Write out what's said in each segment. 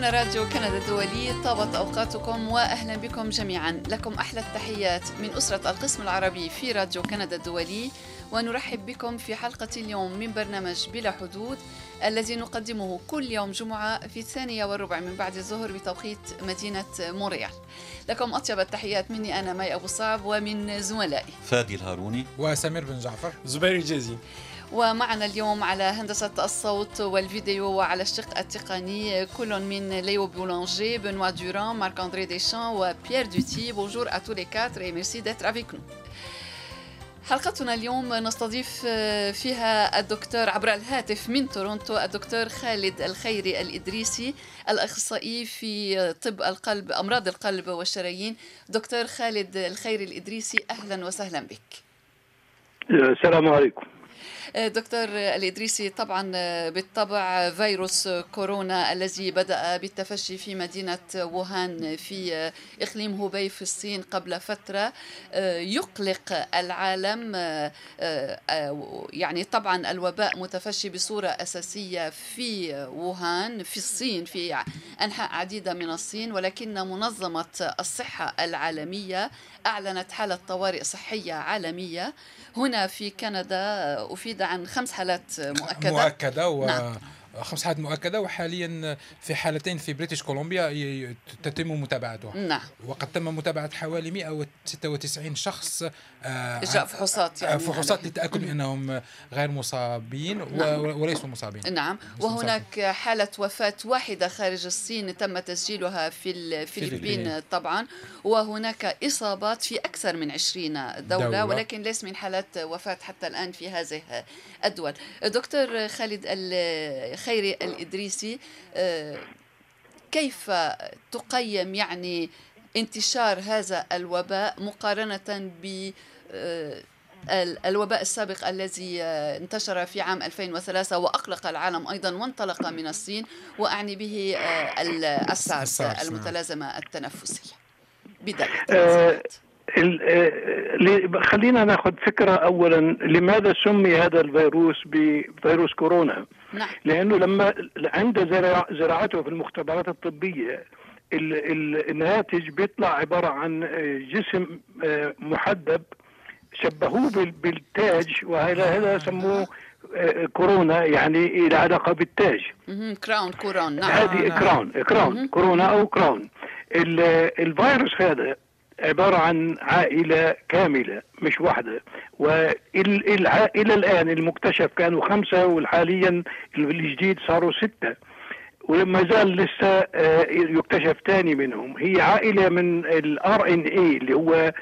هنا راديو كندا الدولي طابت أوقاتكم وأهلا بكم جميعا. لكم أحلى التحيات من أسرة القسم العربي في راديو كندا الدولي. ونرحب بكم في حلقة اليوم من برنامج بلا حدود الذي نقدمه كل يوم جمعة في الثانية والربع من بعد الظهر بتوقيت مدينة مونريال. لكم أطيب التحيات مني أنا مي أبو صعب ومن زملائي. فادي الهاروني. وسمير بن جعفر. زبير الجازي ومعنا اليوم على هندسة الصوت والفيديو وعلى الشق التقني كل من ليو بولانجي بنوا دوران مارك اندري ديشان وبيير دوتي. Bonjour à tous les quatre et merci d'être avec nous. حلقتنا اليوم نستضيف فيها الدكتور عبر الهاتف من تورونتو الدكتور خالد الخيري الإدريسي الأخصائي في طب القلب أمراض القلب والشرايين. دكتور خالد الخيري الإدريسي أهلا وسهلا بك. السلام عليكم. دكتور الإدريسي طبعا بالطبع فيروس كورونا الذي بدأ بالتفشي في مدينة ووهان في إقليم هوبي في الصين قبل فترة يقلق العالم يعني طبعا الوباء متفشي بصورة أساسية في ووهان في الصين في أنحاء عديدة من الصين ولكن منظمة الصحة العالمية أعلنت حالة طوارئ صحية عالمية هنا في كندا أفيد عن خمس حالات مؤكدة مؤكدة و... نعم. خمس حالات مؤكدة وحاليا في حالتين في بريتش كولومبيا تتم متابعتها. نعم. وقد تم متابعة حوالي 196 شخص إجراء فحوصات يعني فحوصات للتأكد أنهم غير مصابين نعم. وليسوا مصابين. نعم. وهناك حالة وفاة واحدة خارج الصين تم تسجيلها في الفلبين طبعا. وهناك إصابات في أكثر من 20 دولة, دولة. ولكن ليس من حالات وفاة حتى الآن في هذه الدول. دكتور خالد خيري الإدريسي كيف تقيم يعني انتشار هذا الوباء مقارنة ب الوباء السابق الذي انتشر في عام 2003 وأقلق العالم أيضا وانطلق من الصين وأعني به السارس المتلازمة التنفسية. بداية. خلينا ناخذ فكرة اولا لماذا سمي هذا الفيروس بفيروس كورونا؟ نعم. لأنه لما عند زراعته في المختبرات الطبية الناتج بيطلع عبارة عن جسم محدب شبهوه بالتاج وهذا هذا سموه كورونا يعني له علاقة بالتاج. crown couronne نعم. هذه crown crown كورونا أو crown. الفيروس هذا عبارة عن عائلة كاملة مش واحدة. والى الآن المكتشف كانوا خمسة وحاليا الجديد صاروا ستة. ولما زال لسه يكتشف ثاني منهم. هي عائلة من ال RNA اللي هو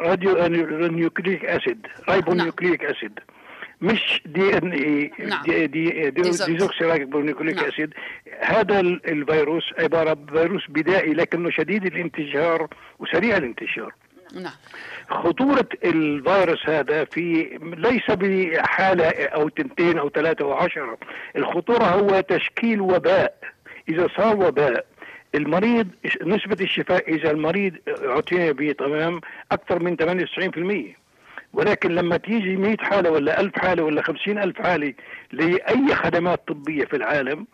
ribo nucleic acid ribonucleic acid. مش DNA نعم. دي دي deoxyribonucleic نعم. acid. هذا الفيروس عبارة فيروس بدائي لكنه شديد الانتشار وسريع الانتشار. نعم. خطورة الفيروس هذا في ليس بحالة أو تنتين أو ثلاثة أو عشرة. الخطورة هو تشكيل وباء. إذا صار وباء المريض نسبة الشفاء إذا المريض اعتني به تمام أكثر من 98% ولكن لما تيجي 100 حالة ولا 1000 حالة ولا 50 ألف حالة لأي خدمات طبية في العالم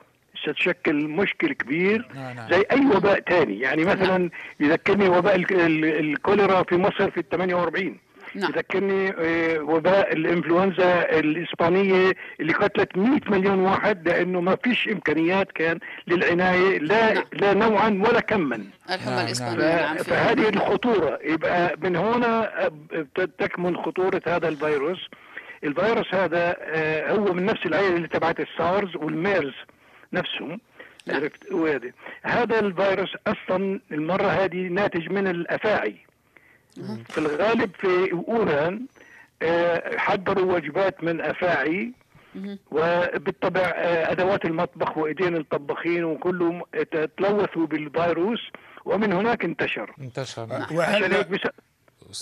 ستشكل مشكل كبير زي أي وباء تاني. يعني مثلا يذكرني وباء الكوليرا في مصر في ال 48 نعم. يذكرني وباء الإنفلونزا الإسبانية اللي قتلت 100 مليون واحد لأنه ما فيش إمكانيات كان للعناية لا نعم. لا نوعا ولا كما. الحمى نعم، الإسبانية نعم فهذه الخطورة. يبقى من هنا تكمن خطورة هذا الفيروس. الفيروس هذا هو من نفس العائله اللي تبعت السارز والميرز نفسهم. نعم. عرفت؟ وهذا هذا الفيروس أصلا المرة هذه ناتج من الأفاعي. في الغالب في أوران حضروا وجبات من أفاعي وبالطبع أدوات المطبخ وإيدين الطباخين وكلهم تلوثوا بالفيروس ومن هناك انتشر. انتشر. وهل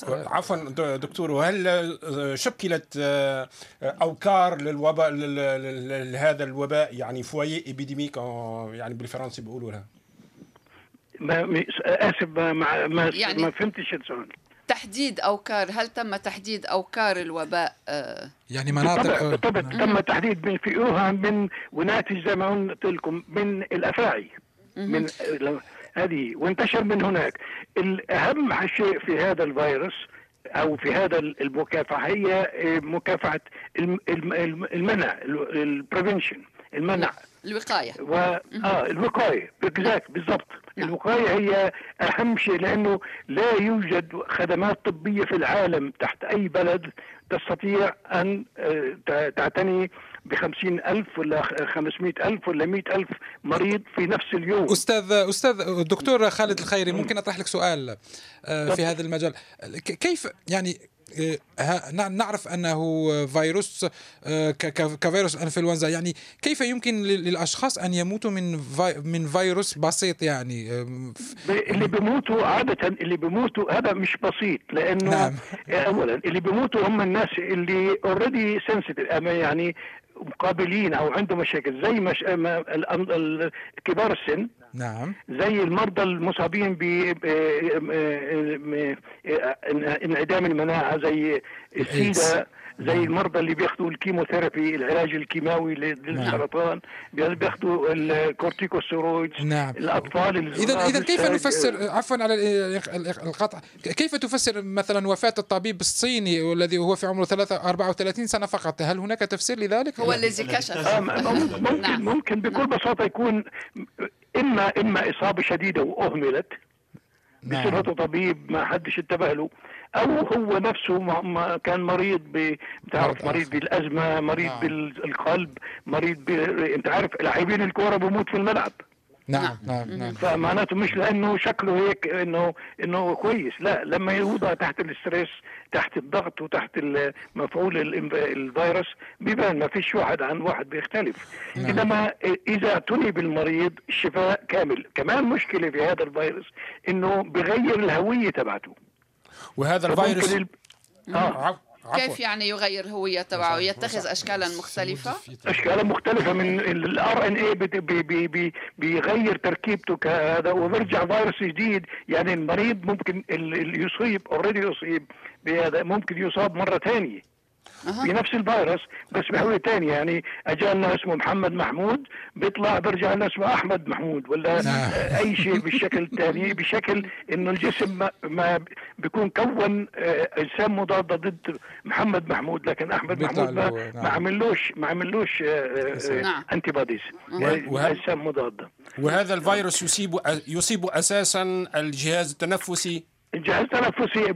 عفوا دكتور وهل شكلت أوكار للوباء لهذا الوباء يعني فويه إبيديميك يعني بالفرنسي بيقولوا لها ما آسف ما ما, يعني ما فهمتش السؤال. تحديد أوكار؟ هل تم تحديد أوكار الوباء؟ يعني مناطق بالطبع تم تحديد من فئوها من وناتج زي ما قلت لكم من الافاعي من هذه وانتشر من هناك. الأهم شيء في هذا الفيروس أو في هذا المكافحة هي مكافحة المنع البريفنشن المنع. الوقاية. و... آه الوقاية. بالضبط. نعم. الوقاية هي أهم شيء لأنه لا يوجد خدمات طبية في العالم تحت أي بلد تستطيع أن آه، تعتني بخمسين ألف ولا خمسمائة ألف ولا مئة ألف مريض في نفس اليوم. أستاذ أستاذ الدكتور خالد الخيري ممكن أطرح لك سؤال آه، في هذا المجال؟ كيف يعني نعرف أنه فيروس آه، كفيروس إنفلونزا يعني كيف يمكن للأشخاص أن يموتوا من من فيروس بسيط يعني اللي بيموتوا عادة اللي بيموتوا هذا مش بسيط لأنه نعم. اولا اللي بيموتوا هم الناس اللي اوريدي سنسيتيف يعني مقابلين أو عندهم مشاكل زي مش... كبار السن. نعم. زي المرضى المصابين بانعدام المناعة زي السيدا. زي المرضى اللي بياخذوا ال chemotherapy العلاج الكيماوي للسرطان نعم. بياخذوا ال corticosteroids نعم. الأطفال اذا اذا كيف نفسر عفوا على القطع كيف تفسر مثلا وفاة الطبيب الصيني والذي هو في عمره 34 سنة فقط هل هناك تفسير لذلك هو الذي كشف آه ممكن نعم. ممكن بكل بساطة يكون اما إما إصابة شديدة وأهملت نعم. بصفته طبيب ما حدش انتبه له. أو هو نفسه ما كان مريض بتعرف مريض بالأزمة مريض نعم. بالقلب مريض ب... أنت عارف لاعبين الكورة بموت في الملعب. نعم نعم. نعم فمعناته مش لأنه شكله هيك إنه إنه كويس. لا لما يوضع تحت الاستريس تحت الضغط وتحت مفعول الفيروس بيبان ما فيش واحد عن واحد بيختلف. نعم. إنما إذا اعتني بالمريض الشفاء كامل. كمان مشكلة في هذا الفيروس إنه بغير الهوية تبعته. وهذا الفيروس ال... آه. كيف يعني يغير هوية تبعه؟ يتخذ أشكالا مختلفة؟ أشكالا مختلفة من ال RNA بيغير تركيبته كهذا وبرجع فيروس جديد. يعني المريض ممكن اللي يصيب already يصيب بهذا ممكن يصاب مرة ثانية. أه. بنفس الفيروس بس بهوية ثانية يعني اجالنا اسمه محمد محمود بيطلع برجع لنا اسمه أحمد محمود ولا نعم. أي شيء بالشكل الثاني بشكل إنه الجسم ما, ما بيكون كون آه، اجسام مضاده ضد محمد محمود لكن أحمد محمود ما, نعم. ما عملوش ما عملوش نعم. انتي بوديز اجسام مضاده وهذا الفيروس يصيب يصيب أساسا الجهاز التنفسي الجهاز التنفسي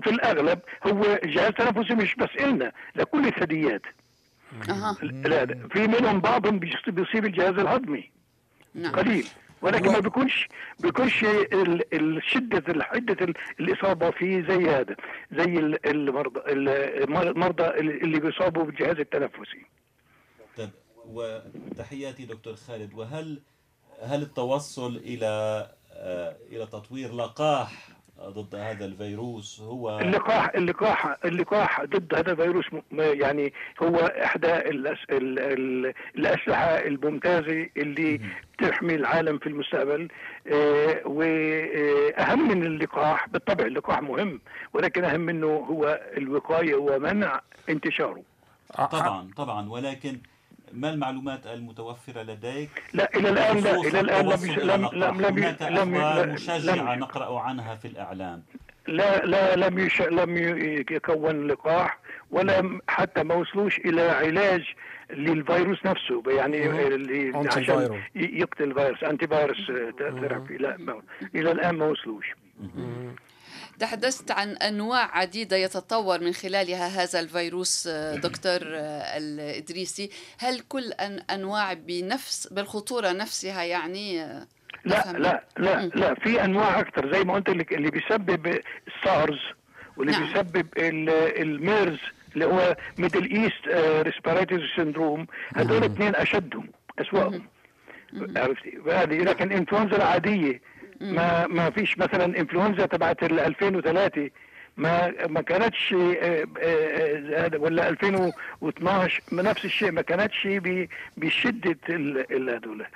في الأغلب هو جهاز تنفسي مش بس إلنا لكل الثدييات. أه. في منهم بعضهم بيصيب الجهاز الهضمي. نعم. قليل. ولكن ما بيكونش بيكونش الشدة حدة الإصابة فيه زي هذا زي المرضى المرضى اللي بيصابوا بالجهاز التنفسي. طيب وتحياتي دكتور خالد. وهل هل التوصل إلى آه، إلى تطوير لقاح ضد هذا الفيروس هو اللقاح اللقاح اللقاح ضد هذا الفيروس يعني هو إحدى الأسلحة الممتازة اللي تحمي العالم في المستقبل. آه، واهم من اللقاح بالطبع اللقاح مهم ولكن أهم منه هو الوقاية ومنع انتشاره. طبعا طبعا ولكن ما المعلومات المتوفرة لديك؟ لا إلى الآن لا إلى الآن لم لم لم لم لم مشجعة نقرأ عنها في الإعلام. لا لا لم يش لم يكون لقاح ولا حتى ما وصلوش إلى علاج للفيروس نفسه يعني عشان يقتل الفيروس انتي فيروس ثيرابي. لا إلى الآن ما وصلوش. تحدثت عن أنواع عديدة يتطور من خلالها هذا الفيروس آه، دكتور آه، الإدريسي. هل كل أنواع بنفس بالخطورة نفسها يعني آه، لا لا لا لا في أنواع أكثر زي ما قلت لك اللي بيسبب السارز واللي نعم. بيسبب الميرز اللي هو Middle East Respiratory Syndrome هذول اثنين أشدهم أسوأهم. عرفتي؟ لكن الانفلونزا العادية ما ما فيش مثلا انفلونزا تبعت 2003 ما ما كانتش آه، آه، آه، ولا 2012 نفس الشيء ما كانتش بشده هذول.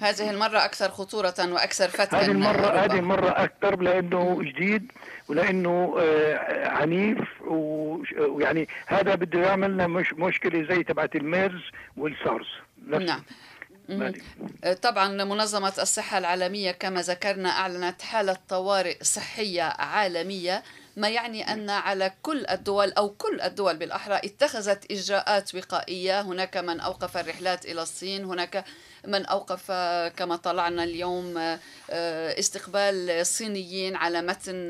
هذه المرة أكثر خطورة وأكثر فتكا هذه المرة. هذه المرة أكثر لأنه جديد ولأنه عنيف ويعني هذا بده يعمل لنا مش مشكلة زي تبعت الميرز والسارس. نعم. طبعا منظمة الصحة العالمية كما ذكرنا أعلنت حالة طوارئ صحية عالمية ما يعني أن على كل الدول أو كل الدول بالأحرى اتخذت إجراءات وقائية. هناك من أوقف الرحلات إلى الصين هناك من أوقف كما طلعنا اليوم استقبال الصينيين على متن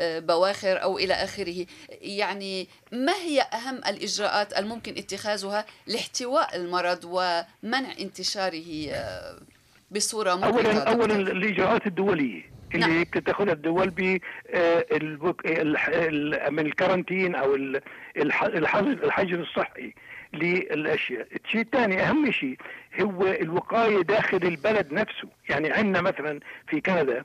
بواخر أو إلى آخره. يعني ما هي أهم الإجراءات الممكن اتخاذها لاحتواء المرض ومنع انتشاره بصورة اولا دكتور؟ الإجراءات الدولية. اللي نعم. بتتخذها الدول ب آه، من الكارنتين أو الحجر الصحي للأشياء، الشيء الثاني أهم شيء هو الوقاية داخل البلد نفسه، يعني عندنا مثلا في كندا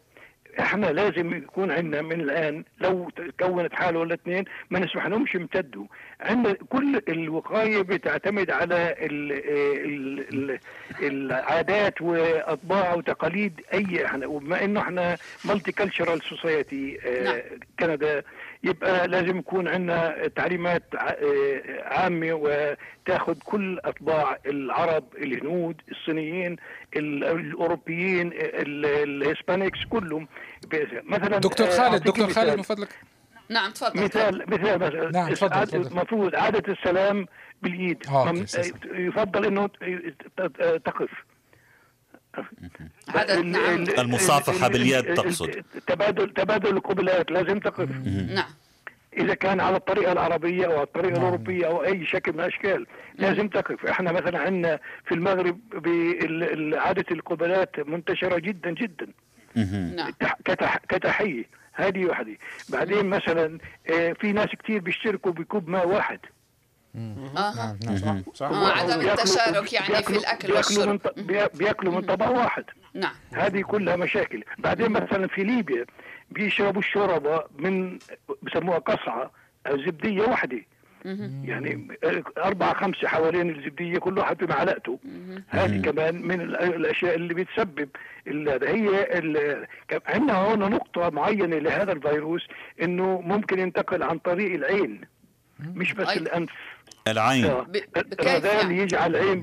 إحنا لازم يكون عندنا من الآن لو تكونت حالة ولا اثنين ما نسمح لهمش يمتدوا عندنا كل الوقاية بتعتمد على ال ال ال العادات وأطباع وتقاليد أي إحنا وبما إنه إحنا multicultural society. كندا يبقى لازم يكون عندنا تعليمات آه، عامة وتاخذ كل أطباع العرب الهنود الصينيين ال- الأوروبيين ال- الHispanics كلهم. مثلا دكتور آه، خالد دكتور مثال. خالد من فضلك. نعم تفضل. مثال مثال مثلا نعم، تفضل،. المفروض عادة السلام باليد آه، مم-. يفضل إنه ت- تقف. عدد نعم. ال- المصافحة ال- باليد ال- تقصد. تبادل تبادل القبلات لازم تقف. نعم. إذا كان على الطريقة العربية أو على الطريقة نعم. الأوروبية أو أي شكل من الأشكال لازم تقف. إحنا مثلا عندنا في المغرب عادة القبلات منتشرة جدا جدا. نعم. تح- كتح كتحية هذه واحدة بعدين مثلا آه، في ناس كتير بيشتركوا بكوب ماء واحد. آه. نعم نعم. صح. آه، عدم التشارك يعني في من والشرب بيا- بياكلوا من طبق واحد. نعم. هذه كلها مشاكل. بعدين مثلا في ليبيا بيشربوا الشوربة من بسموها قصعة أو زبديه واحدة يعني أربعة خمسة حوالين الزبدية كل واحد بمعلقته هذه كمان من ال- الأشياء اللي بتسبب هي عندنا هون نقطة معينة لهذا الفيروس إنه ممكن ينتقل عن طريق العين مش بس أي. الأنف. العين آه. الرذال يعني؟ يجي على العين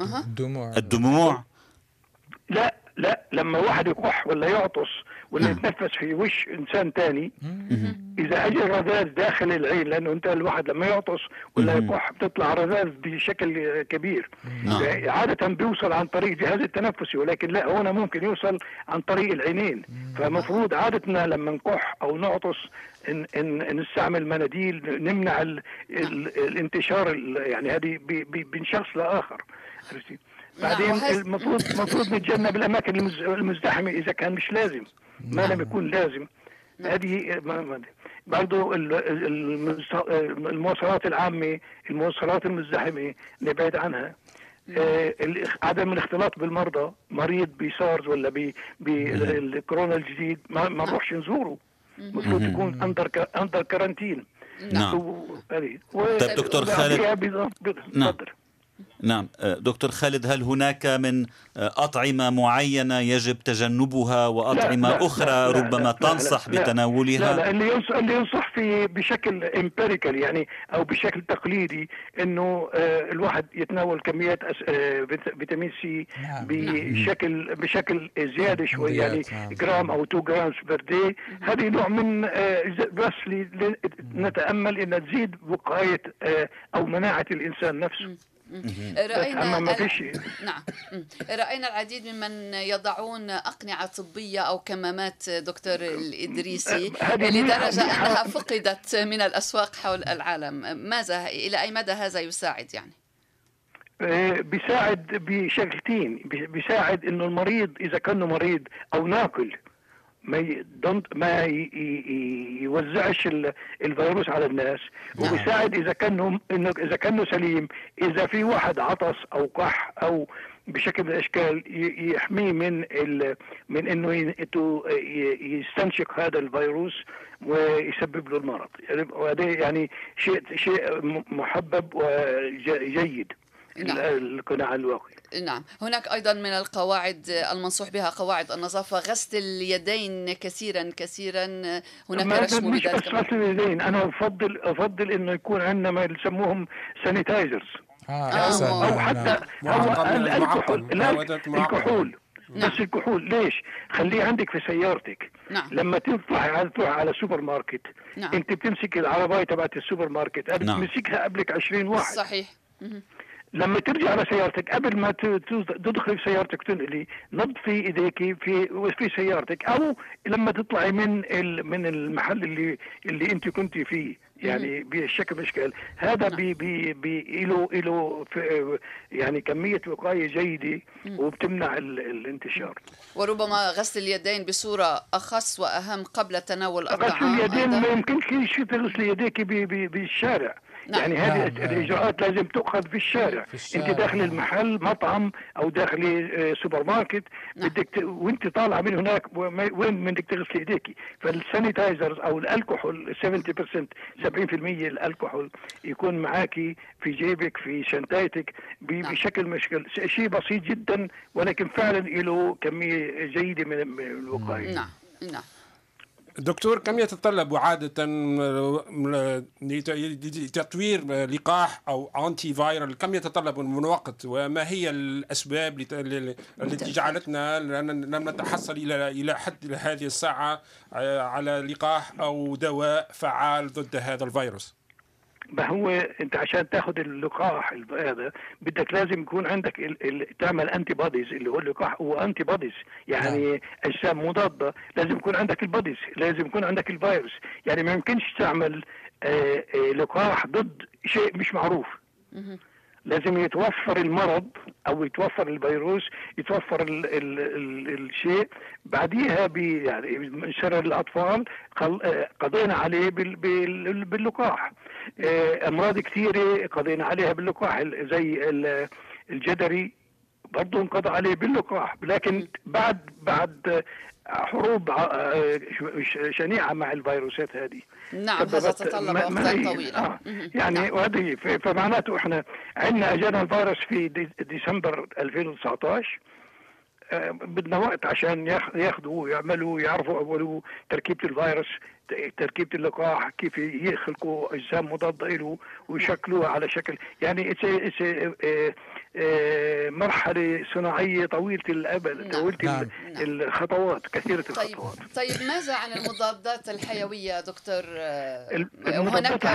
أها. الدموع الدموع لا لا لما واحد يكح ولا يعطس ولا يتنفس في وش إنسان تاني. إذا اجى الرذاذ داخل العين لأنه أنت الواحد لما يعطس ولا. يكح بتطلع رذاذ بشكل كبير. نعم. عادة بيوصل عن طريق الجهاز التنفسي ولكن لا هنا ممكن يوصل عن طريق العينين. فمفروض عادتنا لما نكح أو نعطس إن إن نستعمل مناديل نمنع ال ال الانتشار ال- يعني هذه ب- ب- من شخص لآخر؟ نعم، بعدين المفروض المفروض نتجنب الأماكن المز- المزدحمة إذا كان مش لازم. ما لم يكون لازم. هذه ال- ال- المز- المواصلات العامة المواصلات المزدحمة نبعد عنها. آه، ال- عدم الاختلاط بالمرضى مريض بسارز ولا ب- بالكورونا الجديد ما ما نروحش نزوره. المفروض يكون under under quarantine نعم. و- هذه. طيب دكتور خالد. نعم. نعم آه، دكتور خالد هل هناك من آه، أطعمة معينة يجب تجنبها وأطعمة لا، لا، أخرى لا، لا، ربما لا، تنصح لا، لا. بتناولها لا لا اللي ينصح اللي ينصح في بشكل empirical يعني أو بشكل تقليدي إنه آه الواحد يتناول كميات أس- فيت- فيتامين C نعم. بشكل بشكل زيادة شوي يعني نعم. جرام أو 2 grams per day هذه نوع من بس نتأمل إنها تزيد وقاية آه أو مناعة الإنسان نفسه رأينا أما ما فيش نعم. مم. رأينا العديد ممن يضعون أقنعة طبية أو كمامات دكتور لدرجة منيحة- منيحة. أنها فقدت من الأسواق حول العالم. ماذا إلى أي مدى هذا يساعد يعني؟ آه، بيساعد بشغلتين بي- بيساعد إنه المريض إذا كان مريض أو ناقل ما ي... don't- ما. يوزعش ال... الفيروس على الناس نعم. وبيساعد إذا كانه إنه إذا كانه سليم إذا في واحد عطس أو كح أو بشكل من الأشكال يحميه من. من إنه يستنشق هذا الفيروس ويسبب له المرض وهذا يعني شيء شيء محبب وجيد نعم. القناع الواقي نعم هناك أيضا من القواعد المنصوح بها قواعد النظافة غسل اليدين كثيرا كثيرا هناك ما رش مش بس غسل اليدين أنا افضل أفضل إنه يكون عندنا ما يسموهم سانيتايزرز آه آه، أو أو نعم، حتى نعم. هو معقم- الكحول. الكحول نعم. بس الكحول ليش؟ خليه عندك في سيارتك نعم لما تطلع على تروح على السوبر ماركت نعم. انت بتمسك العربايه تبعت السوبر ماركت نعم. بتمسكها قبلك 20 واحد صحيح. لما ترجع على سيارتك قبل ما تدخلي في سيارتك تنقلي نظفي ايديك في في سيارتك أو لما تطلعي من من المحل اللي اللي أنت كنت فيه يعني بشكل من الاشكال هذا بي بي بي له له يعني كمية وقاية جيدة وبتمنع ال- الانتشار. وربما غسل اليدين بصورة أخص وأهم قبل تناول غسل الطعام اليدين. ما يمكنش شيء تغسلي يديك بالشارع. نعم. يعني هذه نعم، نعم. الإجراءات لازم تؤخذ في الشارع في الشارع، انت داخل. المحل مطعم أو داخل آه، سوبر ماركت نعم. بدك ت... وأنت طالعه من هناك وين بدك تغسلي إيديك فال sanitizers أو الكحول 70% 70% الكحول يكون معاكي في جيبك في شنطتك ب- نعم. بشكل مشكل شيء بسيط جدا ولكن فعلا له كمية جيدة من من الوقاية نعم نعم دكتور كم يتطلب عادة لتطوير لقاح أو أنتي فايرال كم يتطلب من وقت؟ وما هي الأسباب التي جعلتنا لم نتحصل إلى إلى حد هذه الساعة آه، على لقاح أو دواء فعال ضد هذا الفيروس؟ ما هو انت عشان تاخذ اللقاح هذا بدك لازم يكون عندك ال... ال... تعمل antibodies اللي هو اللقاح هو antibodies يعني اجسام مضاده لازم يكون عندك ال bodies لازم يكون عندك الفيروس. يعني ما يمكنش تعمل آه، آه، لقاح ضد شيء مش معروف. لازم يتوفر المرض أو يتوفر الفيروس يتوفر ال ال ال الشيء. بعديها بي يعني من شر الأطفال قضينا عليه بال بال باللقاح. آه، أمراض كثيرة قضينا عليها باللقاح ال- زي ال- الجدري برضه انقضى عليه باللقاح. لكن بعد بعد حروب آه، شنيعة مع الفيروسات هذه نعم هذا تطلب وقتا طويلا آه. مهم. يعني نعم. وهذه فمعناته إحنا عندنا أجانا الفيروس في دي- ديسمبر 2019 آه، بدنا وقت عشان ياخ- ياخذوا ويعملوا يعرفوا اولوا تركيبة الفيروس تركيبة اللقاح كيف يخلقوا أجسام مضادة له ويشكلوها على شكل يعني it's a- it's a- آه، مرحلة صناعية طويلة الامد نعم. طويلة نعم. ال- الخطوات كثيرة طيب الخطوات طيب ماذا عن المضادات الحيوية دكتور آه، الحيوية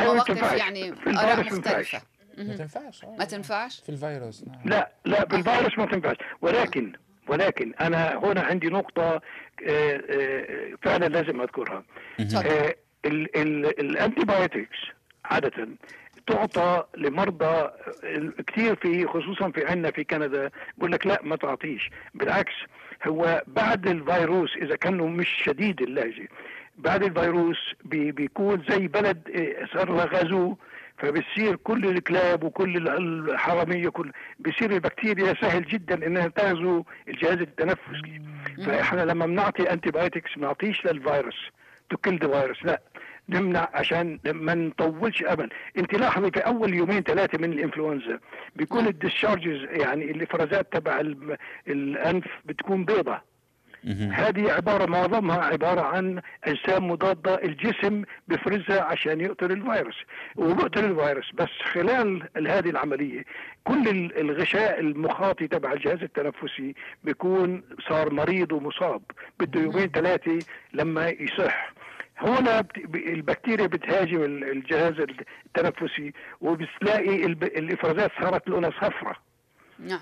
مواقف. يعني في آراء. مختلفة ما تنفعش آه. ما تنفعش في الفيروس نعم لا لا بالفيروس ما تنفعش ولكن ولكن أنا هنا عندي نقطة آه، آه، فعلا لازم أذكرها تفضل آه، ال- ال- ال antibiotics عادة تعطى لمرضى كثير في خصوصا في عندنا في كندا بقول لك لا ما تعطيش. بالعكس هو بعد الفيروس إذا كانوا مش شديد اللهجة بعد الفيروس بي بيكون زي بلد آه، صار غزو فبتصير كل الكلاب وكل ال- الحرامية كل بيصير البكتيريا سهل جدا إنها تغزو الجهاز التنفسي. فإحنا لما بنعطي antibiotics ما نعطيش للفيروس to kill the virus لا. نمنع عشان ما نطولش امل انت لاحظي في أول يومين ثلاثة من الإنفلونزا بيكون نعم. ال discharges يعني الافرازات تبع الأنف بتكون بيضة. هذه عبارة معظمها عبارة عن أجسام مضادة الجسم بفرزها عشان يقتل الفيروس. وبقتل الفيروس بس خلال ال- هذه العملية كل ال- الغشاء المخاطي تبع الجهاز التنفسي بيكون صار مريض ومصاب. بده يومين ثلاثة لما يصح. هنا البكتيريا بتهاجم ال- الجهاز التنفسي وبتلاقي الإفرازات صارت لونها صفراء نعم.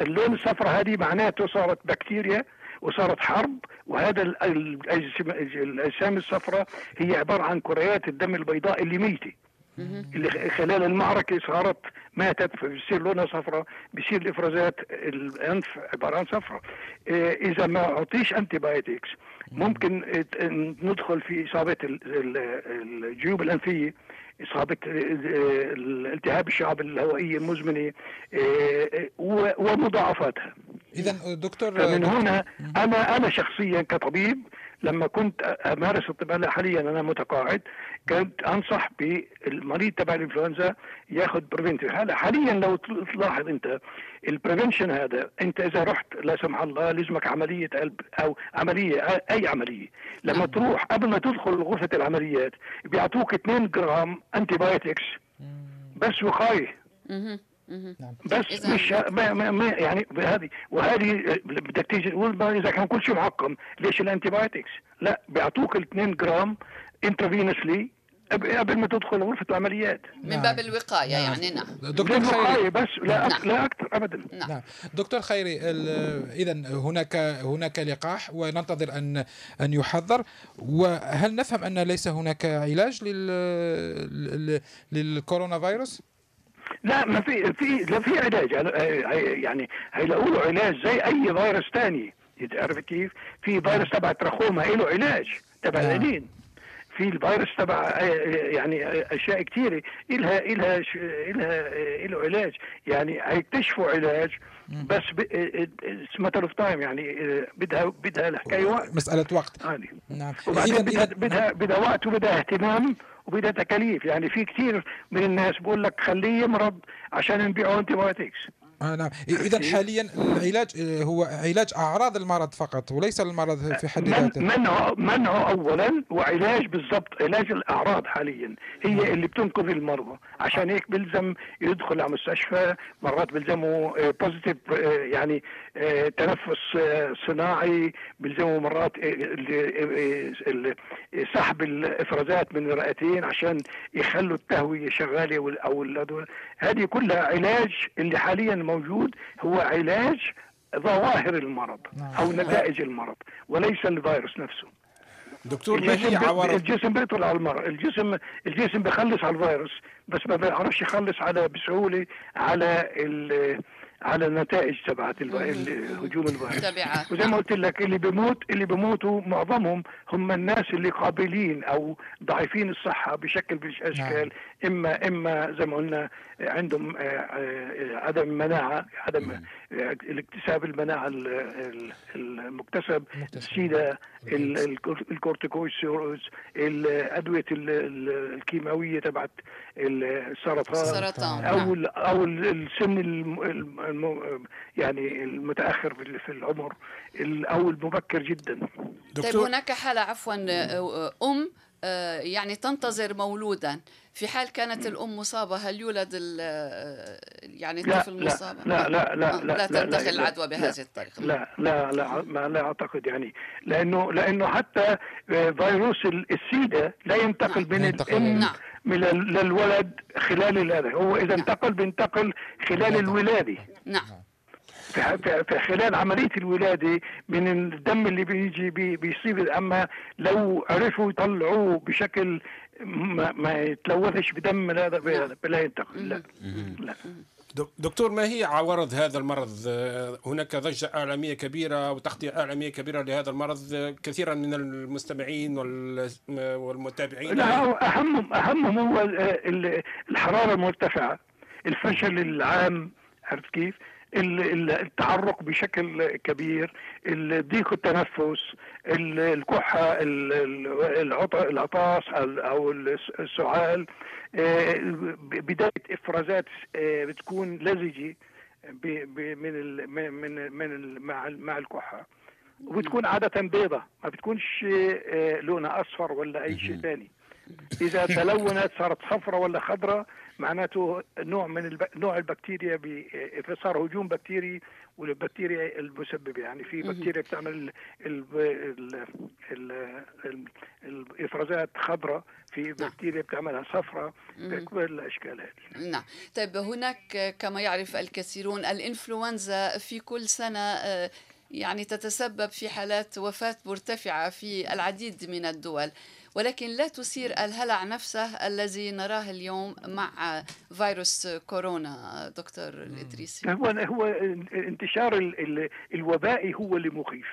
اللون الصفراء هذه معناته صارت بكتيريا وصارت حرب وهذا الاجسام الصفراء هي عبارة عن كريات الدم البيضاء اللي ميتة. اللي خلال المعركة صارت ماتت فبصير لونها صفراء بصير الإفرازات الأنف عبارة عن صفراء. إيه، إذا ما أعطيش انتي بايوتكس ممكن ندخل في ال- الجيوب الأنفية إصابة آه، الالتهاب الشعب الهوائية المزمنة آه، و- ومضاعفاتها. اذا دكتور فمن هنا أنا أنا شخصيا كطبيب لما كنت أمارس الطب حاليا أنا متقاعد. كنت أنصح بالمريض تبع الإنفلونزا ياخذ preventive هلا حاليا لو تلاحظ أنت ال prevention هذا أنت إذا رحت لا سمح الله لازمك عملية قلب أو عملية أي عملية. لما نعم. تروح قبل ما تدخل غرفة العمليات بيعطوك 2 جرام antibiotics بس وقايه نعم. بس مش ما ما ما يعني هذه وهذه بدك تيجي تقول إذا كان كل شيء معقم ليش ال antibiotics؟ لا بيعطوك ال 2 جرام intravenously قبل ما تدخل غرفة العمليات من نعم. باب الوقاية نعم. يعني نعم دكتور خيري بس لا نعم. لا أكثر أبدا نعم. نعم. دكتور خيري إذا هناك هناك لقاح وننتظر أن أن يحضر وهل نفهم أن ليس هناك علاج لل للكورونا فيروس؟ لا ما في في لا في علاج. يعني هيلاقوا له علاج زي أي فيروس ثاني تعرف كيف؟ في فيروس تبع التراخوما له علاج تبع نعم. العينين في الفيروس تبع يعني أشياء كثيره إلها إلها إلها له علاج. يعني هيكتشفوا علاج بس matter of time يعني بدها بدها الحكاية وقت. مسألة وقت. يعني نعم. بدها بدها بدها وقت وبدها اهتمام. وبدها تكاليف. يعني في كثير من الناس بقول لك خليه يمرض عشان نبيعه antibiotics آه نعم. إذا حاليا العلاج آه، هو علاج أعراض المرض فقط وليس المرض في حد ذاته. منعه منعه اولا وعلاج بالضبط علاج الأعراض حاليا. هي نعم. اللي بتنقذ المرضى. عشان هيك بلزم يدخل على مستشفى مرات بلزمه بوزيتيف آه، آه، يعني تنفس صناعي بلزمه مرات سحب الإفرازات من الرئتين عشان يخلوا التهوية شغالة أو هذه كلها علاج اللي حاليا الموجود هو علاج ظواهر المرض نعم. أو نتائج المرض وليس الفيروس نفسه. دكتور ما هي عوارض؟ الجسم بيطل على المرض. الجسم الجسم بيخلص على الفيروس بس ما بيعرفش يخلص على بسهولة على على النتائج تبعت هجوم الفيروس وزي ما قلت لك اللي بيموت اللي بيموتوا معظمهم هم الناس اللي قابلين أو ضعيفين الصحة بشكل من الاشكال نعم. اما إما زي ما قلنا عندهم آه، آه، عدم مناعة عدم الاكتساب المناعة المكتسب السيدا الكورتيكويدز الادويه الكيماوية تبعت السرطان. السرطان أو نعم. أو السن يعني المتأخر في العمر أو المبكر جدا. طيب هناك حالة عفوا أم آه، يعني تنتظر مولودا. في حال كانت الأم مصابة هل يولد يعني الطفل مصاب لا لا لا لا, لا, لا تنتقل العدوى بهذه الطريقة. لا لا لا ما لا أعتقد يعني لأنه لأنه حتى فيروس السيدا لا ينتقل نعم. من الام نعم. من للولد خلال هذا. هو إذا نعم. انتقل بينتقل خلال الولادة. نعم. في خلال عملية الولادة من الدم اللي بيجي بي بيصيب أما لو عرفوا يطلعوه بشكل ما, ما يتلوثش بدم هذا لا ينتقل لا. لا. دكتور ما هي عوارض هذا المرض؟ هناك ضجة إعلامية كبيرة وتغطية إعلامية كبيرة لهذا المرض كثيرا من المستمعين والمتابعين. لا أهمهم أهمهم هو الحرارة المرتفعة الفشل العام عرفت كيف؟ التعرق بشكل كبير ضيق التنفس الكحة العطاس أو السعال آه، بداية إفرازات آه، بتكون لزجة من من من مع مع الكحة. وبتكون عادة بيضة ما بتكونش آه، لونها أصفر ولا أي شيء ثاني إذا تلونت صارت صفرة ولا خضراء معناته نوع من الب... نوع البكتيريا بي... صار هجوم بكتيري والبكتيريا المسببة. يعني في بكتيريا بتعمل ال... ال... ال... الإفرازات خضراء في نعم. بكتيريا بتعملها صفراء بكل الأشكال هذه. نعم. طيب هناك كما يعرف الكثيرون الإنفلونزا في كل سنة آه، يعني تتسبب في حالات وفاة مرتفعة في العديد من الدول. ولكن لا تثير الهلع نفسه الذي نراه اليوم مع فيروس كورونا دكتور الإدريسي هو هو انتشار الوبائي هو اللي مخيف.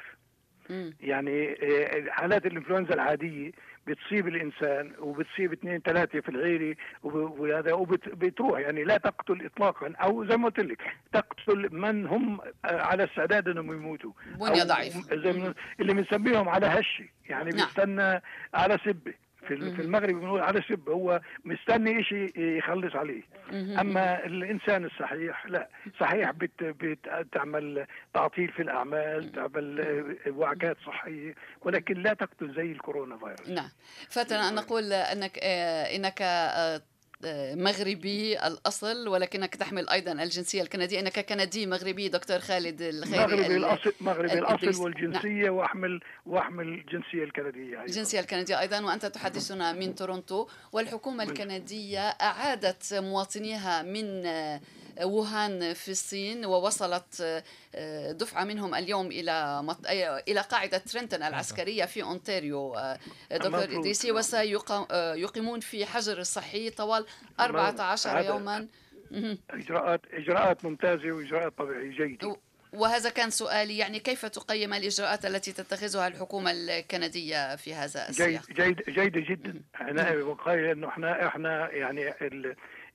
يعني آه، حالات الإنفلونزا العادية بتصيب الإنسان وبتصيب اثنين ثلاثة في العيلة وهذا وبتروح يعني لا تقتل اطلاقا أو زي ما قلت لك تقتل من هم آه، على استعداد إنهم يموتوا بنية أو ضعيف. زي اللي بنسميهم على هشة يعني نعم. بيستنى على سبة في في المغرب بنقول على سب هو مستني شيء يخلص عليه. أما الإنسان الصحيح لا. صحيح بت بتعمل تعطيل في الأعمال تعمل وعكات صحية ولكن لا تقتل زي الكورونا فيروس. نعم. فاتنا أن نقول أنك آه، آه، آه، مغربي الأصل ولكنك تحمل أيضا الجنسية الكندية إنك كندي مغربي دكتور خالد الخيري مغربي ال- الاصل مغربي الإدريسي. الاصل والجنسية واحمل وأحمل الجنسية الكندية أيضا. الجنسية الكندية أيضا وأنت تحدثنا من تورونتو والحكومة الكندية أعادت مواطنيها من ووهان في الصين ووصلت آه، دفعة منهم اليوم إلى مط- إلى قاعدة ترنتون العسكرية في أونتاريو آه، دكتور. إدريسي وسيقيمون في حجر صحي طوال 14 هذا- يوما. مهم. إجراءات إجراءات ممتازة وإجراءات طبيعية جيدة. وهذا كان سؤالي يعني كيف تقيم الإجراءات التي تتخذها الحكومة الكندية في هذا السياق؟ جيد جيدة جدا. أنا بقول إنه إحنا إحنا يعني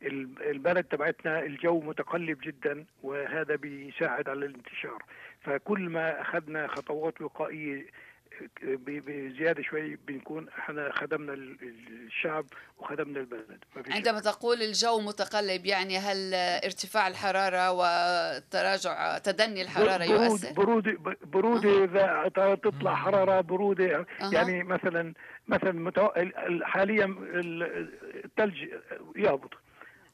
البلد تبعتنا الجو متقلب جدا وهذا بيساعد على الانتشار فكل ما أخذنا خطوات وقائية ب- بزيادة شوي بنكون إحنا خدمنا ال- الشعب وخدمنا البلد. عندما تقول الجو متقلب يعني هل ارتفاع الحرارة وتراجع تدني الحرارة برود يؤثر؟ برودة برودة إذا تطلع حرارة برودة أها. يعني مثلا مثلا حاليا ال- الثلج يهبط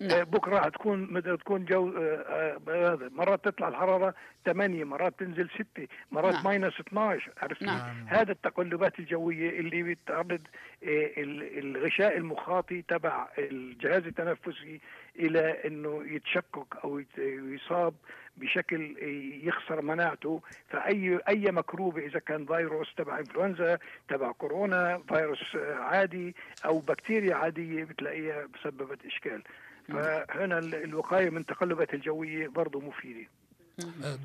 نعم. آه، بكرة هتكون تكون جو آه، آه، هذا مرات تطلع الحرارة 8 مرات تنزل 6 مرات نعم. minus 12 عرفت نعم. هذا التقلبات الجوية اللي بتعرض ال- الغشاء المخاطي تبع الجهاز التنفسي إلى إنه يتشقق أو يصاب بشكل يخسر مناعته فأي أي مكروبه إذا كان فيروس تبع إنفلونزا تبع كورونا فيروس عادي أو بكتيريا عادية بتلاقيها سببت إشكال فهنا ال- الوقاية من التقلبات الجوية برضه مفيدة.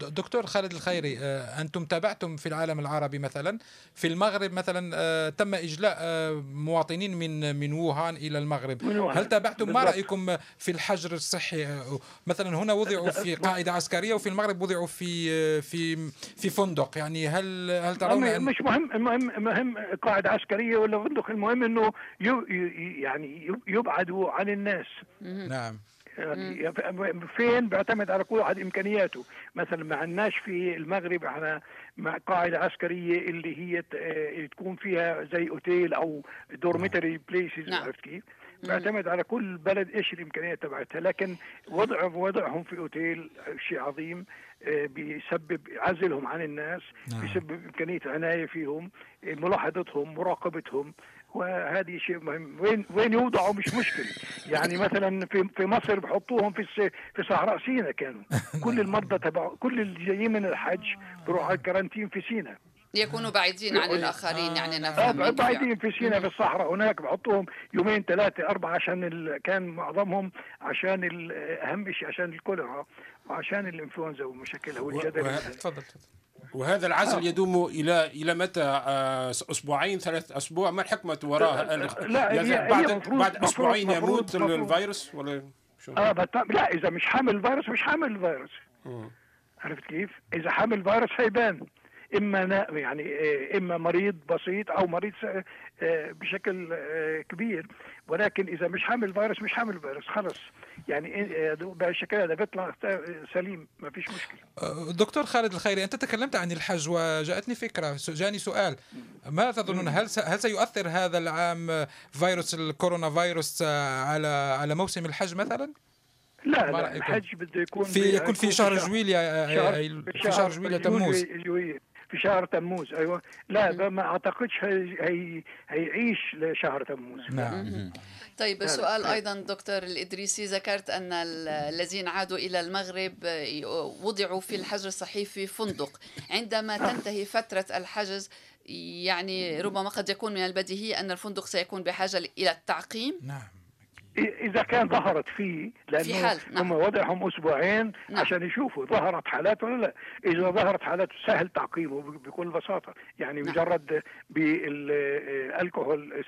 دكتور خالد الخيري آه، أنتم تابعتم في العالم العربي مثلا. في المغرب مثلا آه، تم إجلاء مواطنين من من ووهان إلى المغرب. من ووهان. هل تابعتم؟ ما. رأيكم في الحجر الصحي؟ مثلا هنا وضعوا في قاعدة عسكرية وفي المغرب وضعوا في في في فندق. يعني هل هل ترون أن مش مهم المهم مهم قاعدة عسكرية ولا فندق المهم ي- يعني يب- يبعدوا عن الناس. نعم. فين بيعتمد على كل واحد إمكانياته مثلا ما عندناش في المغرب إحنا مع قاعدة عسكرية اللي هي آه، تكون فيها زي أوتيل أو dormitory places نعم. عرفت كيف؟ بيعتمد على كل بلد إيش الإمكانيات تبعتها لكن وضع وضعهم في أوتيل شيء عظيم آه، بيسبب عزلهم عن الناس نعم. بيسبب إمكانية عناية فيهم آه، ملاحظتهم مراقبتهم وهذه شيء مهم. وين وين يوضعوا؟ مش مشكلة. يعني مثلا في في مصر بحطوهم في في صحراء سينا كانوا. كل المرضى تبع كل اللي جايين من الحج بيروحوا على الكرنتين في سينا يكونوا بعيدين عن الآخرين يعني آه، نفهم منك بعيدين في سينا في الصحراء. هناك بحطوهم يومين ثلاثة أربعة عشان ال... كان معظمهم عشان ال... أهم شيء عشان الكوليرا وعشان الإنفلونزا ومشاكلها والجدل. و- تفضل تفضل. وهذا العزل يدوم إلى إلى متى آه، أسبوعين ثلاث أسبوع ما الحكمة وراء لا، هي- هي بعد مفروض- بعد أسبوعين يموت مفروض. الفيروس ولا شو آه. لا إذا مش حامل الفيروس مش حامل الفيروس عرفت كيف؟ إذا حامل فيروس هيبان إما. يعني آه، إما مريض بسيط أو مريض آه، بشكل آه، كبير. ولكن إذا مش حامل فيروس مش حامل فيروس خلص. يعني بالشكل هذا بيطلع سليم ما فيش مشكلة. دكتور خالد الخيري أنت تكلمت عن الحج وجاءتني فكرة س- جاني سؤال. ما تظنون؟ هل هل سيؤثر هذا العام فيروس الكورونا فيروس على على موسم الحج مثلا؟ لا لا؟ الحج بده يكون في يكون في شهر جويليا آه، شهر- في شهر جويليا تموز. في شهر تموز أيوه. لا ما أعتقدش هي هي هيعيش لشهر تموز. نعم. طيب السؤال لا. أيضا دكتور الإدريسي ذكرت أن ال- الذين عادوا إلى المغرب آه، وضعوا في الحجر الصحي في فندق. عندما تنتهي فترة الحجز يعني ربما قد يكون من البديهي أن الفندق سيكون بحاجة إلى التعقيم. نعم. إذا كان ظهرت فيه في حال، لأنه نعم. هم وضعهم أسبوعين نعم. عشان يشوفوا ظهرت حالات ولا لا إذا ظهرت حالات سهل تعقيمه بكل بساطة يعني نعم. مجرد بالكحول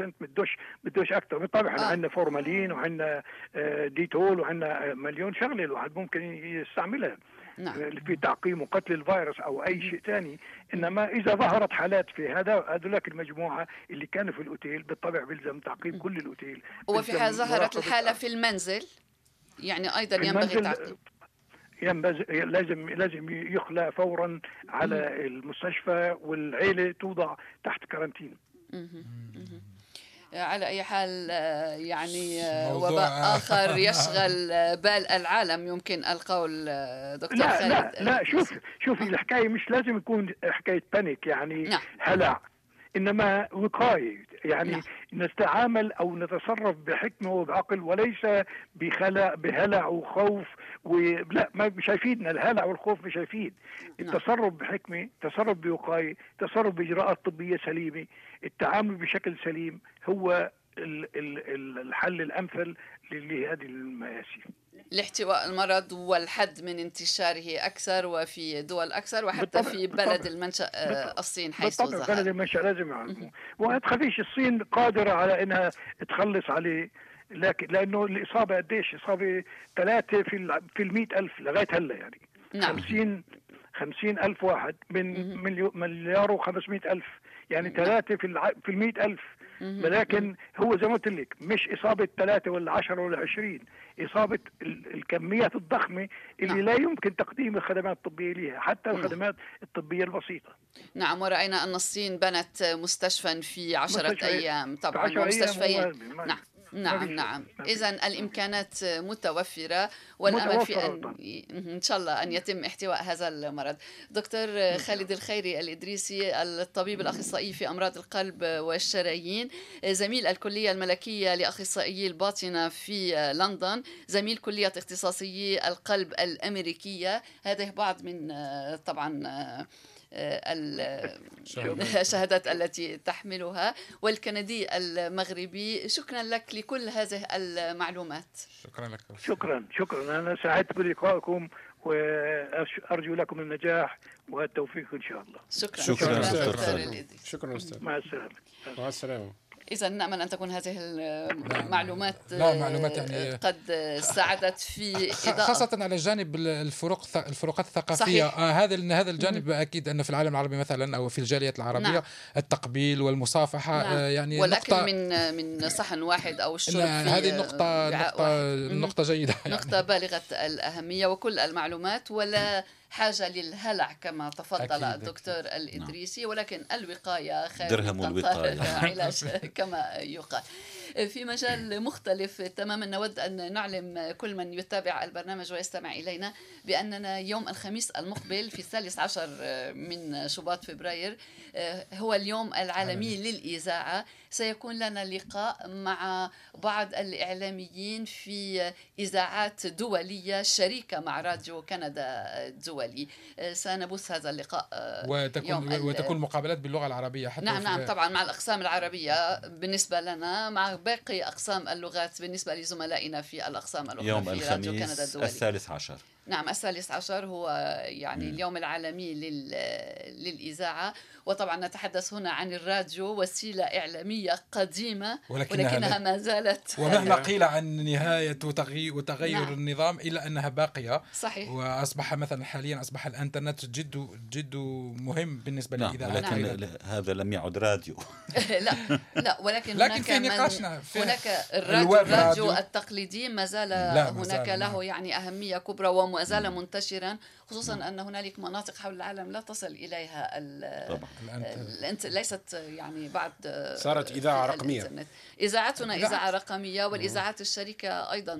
70% بدوش بدوش أكثر بالطبع إحنا آه. عندنا فورمالين وعندنا آه، ديتول وعندنا مليون شغلة الواحد ممكن يستعملها نعم. في تعقيم وقتل الفيروس أو أي شيء ثاني إنما إذا ظهرت حالات في هذا هذولاك المجموعة اللي كانوا في الأوتيل بالطبع بيلزم تعقيم كل الأوتيل. وفي حال ظهرت الحالة في المنزل؟ يعني أيضا ينبغي تعقيم. ينبغي لازم لازم يخلى فورا على المستشفى والعيلة توضع تحت quarantine. على أي حال آه، يعني آه، وباء آخر. يشغل آه، بال العالم. يمكن القول دكتور لا خالد. لا لا شوف شوفي الحكاية مش لازم يكون حكاية panic يعني نعم. هلع إنما وقايه يعني نعم. نتعامل أو نتصرف بحكمة وبعقل وليس بخلع بهلع وخوف ولا ما مش هيفيدنا. الهلع والخوف مش هيفيد. نعم. التصرف بحكمة تصرف بوقاية تصرف بإجراءات طبية سليمة التعامل بشكل سليم هو ال- ال- ال- الحل الأمثل لهذه المآسي. لاحتواء المرض والحد من انتشاره أكثر وفي دول أكثر وحتى بالطبع، في بالطبع. بلد المنشأ آه، بالطبع. الصين حيث بالطبع بلد ظهر المنشأ لازم يعلموا وما تخافيش الصين قادرة على إنها تخلص عليه. لكن لأنه الإصابة قديش؟ إصابة ثلاثة في ال- في المئة ألف لغاية هلا يعني. نعم. خمسين خمسين ألف واحد من مليار وخمسمائة ألف. يعني ثلاثة في الع... في المئة ألف. ولكن هو زي ما قلت لك مش إصابة ثلاثة ولا عشرة ولا عشرين. إصابة ال- الكميات الضخمة اللي نعم. لا يمكن تقديم الخدمات الطبية لها حتى الخدمات الطبية البسيطة. نعم ورأينا أن الصين بنت مستشفى في عشرة مستشفى- أيام. طبعا أيام هو ما- نعم. نعم نعم. إذا الإمكانات متوفرة والأمل في أن. إن شاء الله أن يتم احتواء هذا المرض دكتور خالد الخيري الإدريسي الطبيب الأخصائي في أمراض القلب والشرايين زميل الكلية الملكية لأخصائيي الباطنة في لندن زميل كلية اختصاصيي القلب الأمريكية هذه بعض من طبعا الشهادات التي تحملها والكندي المغربي. شكرا لك لكل هذه المعلومات. شكرا لك. شكرا شكرا. أنا سعدت بلقائكم وأرجو لكم النجاح والتوفيق إن شاء الله. شكرا. شكراً. أستاذ دكتور خالد. الإدريسي. شكرا. أستاذ مع السلامة. مع السلامة. إذا نأمل أن تكون هذه المعلومات لا، معلومات يعني- قد ساعدت في إضاءة خاصة على جانب الفروق الفروقات الثقافية صحيح. آه هذا هذا الجانب أكيد أن في العالم العربي مثلا أو في الجاليات العربية نعم. التقبيل والمصافحة نعم. آه يعني والأكل نقطة من من صحن واحد أو الشرب في هذه النقطة نقطة واحد. مهم. نقطة جيدة يعني. نقطة بالغة الأهمية وكل المعلومات ولا حاجة للهلع كما تفضل أكيد، الدكتور الإدريسي ولكن الوقاية خير درهم الوقاية. علاج كما يقال. في مجال مختلف تماما نود أن نعلم كل من يتابع البرنامج ويستمع إلينا بأننا يوم الخميس المقبل في الثالث عشر من شباط فبراير هو اليوم العالمي للإذاعة. سيكون لنا لقاء مع بعض الإعلاميين في إذاعات دولية شريكة مع راديو كندا الدولي. سنبث هذا اللقاء يوم وتكون وتكون مقابلات باللغة العربية حتى نعم في- نعم طبعا مع الأقسام العربية بالنسبة لنا مع باقي أقسام اللغات بالنسبة لزملائنا في الأقسام الأخرى يوم في راديو كندا الخميس الدولي. الثالث عشر. نعم الثالث عشر هو يعني. اليوم العالمي لل... للإذاعة وطبعا نتحدث هنا عن الراديو وسيلة إعلامية قديمة ولكنها ولكنها ما زالت ومهما قيل عن نهاية وتغيير, وتغير نعم. النظام إلا أنها باقية صحيح وأصبح مثلا حاليا أصبح الإنترنت جد جد مهم بالنسبة نعم للإذاعة ولكن. ل- هذا لم يعد راديو لا لا ولكن لكن هناك في نقاشنا في هناك الراديو, الراديو راديو. التقليدي ما زال هناك له نعم. يعني أهمية كبرى وما زال منتشرا خصوصا أن هنالك مناطق حول العالم لا تصل إليها ال- الانت ليست يعني بعد صارت. إذاعتنا لا. إذاعة رقمية والإذاعات الشركة أيضا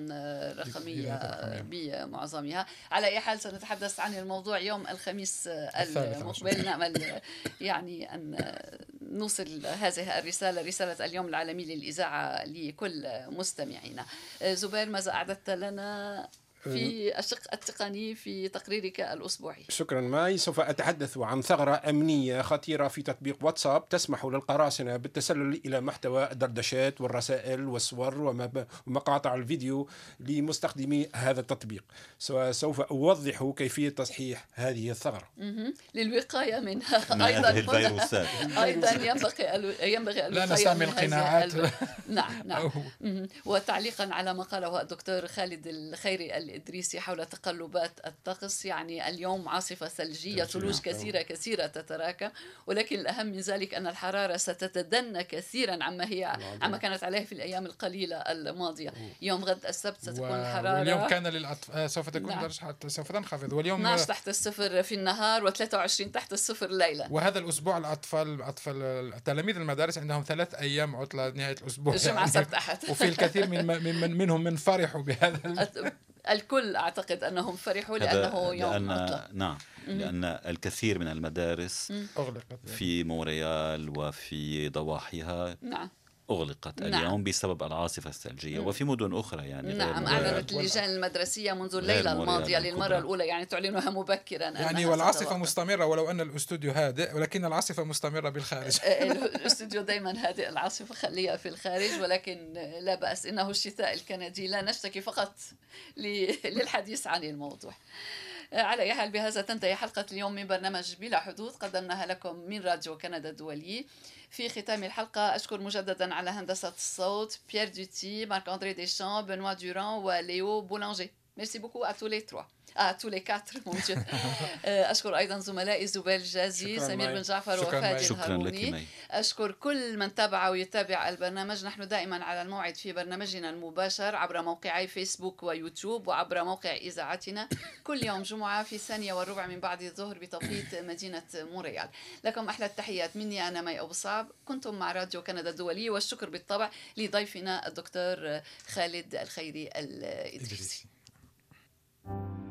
رقمية إذاعات بمعظمها. على أي حال سنتحدث عن الموضوع يوم الخميس المقبل. نأمل يعني أن نوصل هذه الرسالة رسالة اليوم العالمي للإذاعة لكل مستمعينا. زبير ماذا أعددت لنا؟ في الشق التقني في تقريرك الأسبوعي. شكرا ماي سوف أتحدث عن ثغرة أمنية خطيرة في تطبيق واتساب تسمح للقراصنة بالتسلل إلى محتوى الدردشات والرسائل والصور ومقاطع الفيديو لمستخدمي هذا التطبيق. سوف أوضح كيفية تصحيح هذه الثغرة. للوقاية منها. من أيضا الفيروسات أيضا ينبغي ينبغي لا نستعمل قناعات. نعم نعم. وتعليقا على ما قاله الدكتور خالد الخيري الإدريسي حول تقلبات الطقس. يعني اليوم عاصفة ثلجية ثلوج كثيرة كثيرة تتراكم ولكن الأهم من ذلك أن الحرارة ستتدنى كثيرا عما هي عما كانت عليه في الأيام القليلة الماضية. يوم غد السبت ستكون الحرارة واليوم كان للأطفال آه، سوف تكون نعم. درجة سوف تنخفض. واليوم 12 تحت الصفر في النهار و23 تحت الصفر ليلا وهذا الأسبوع الأطفال أطفال تلاميذ المدارس عندهم ثلاث أيام عطلة نهاية الأسبوع. الجمعة سبت أحد. وفي الكثير من, من منهم من فرحوا بهذا الكل أعتقد أنهم فرحوا لأنه يوم لأن عطلة. نعم لأن الكثير من المدارس أغلقت. في مونريال وفي ضواحيها نعم. أغلقت نعم. اليوم بسبب العاصفة الثلجية وفي مدن أخرى يعني نعم أعلنت اللجان المدرسية منذ الليلة الماضية للمرة الأولى يعني تعلنها مبكرا. يعني والعاصفة مستمرة ولو أن الاستوديو هادئ ولكن العاصفة مستمرة بالخارج. الاستوديو دائما هادئ العاصفة خليها في الخارج ولكن لا بأس إنه الشتاء الكندي لا نشتكي فقط للحديث عن الموضوع. على أي حال بهذا تنتهي حلقة اليوم من برنامج بلا حدود. قدمناها لكم من راديو كندا الدولي. في ختام الحلقة أشكر مجددا على هندسة الصوت بيير دوتي مارك أندري ديشان بنوا دوران وليو بولانجي merci beaucoup à tous les trois. à tous les quatre mon Dieu. أشكر أيضا زملائي زبيل جازي سمير بن جعفر وفادي الهاروني أشكر كل من تابع ويتابع البرنامج. نحن دائما على الموعد في برنامجنا المباشر عبر موقعي فيسبوك ويوتيوب وعبر موقع إذاعتنا. كل يوم جمعة في الثانية والربع من بعد الظهر بتوقيت مدينة مونريال. لكم أحلى التحيات مني أنا مي أبو صعب. كنتم مع راديو كندا الدولي والشكر بالطبع لضيفنا الدكتور خالد الخيري الإدريسي. Thank you.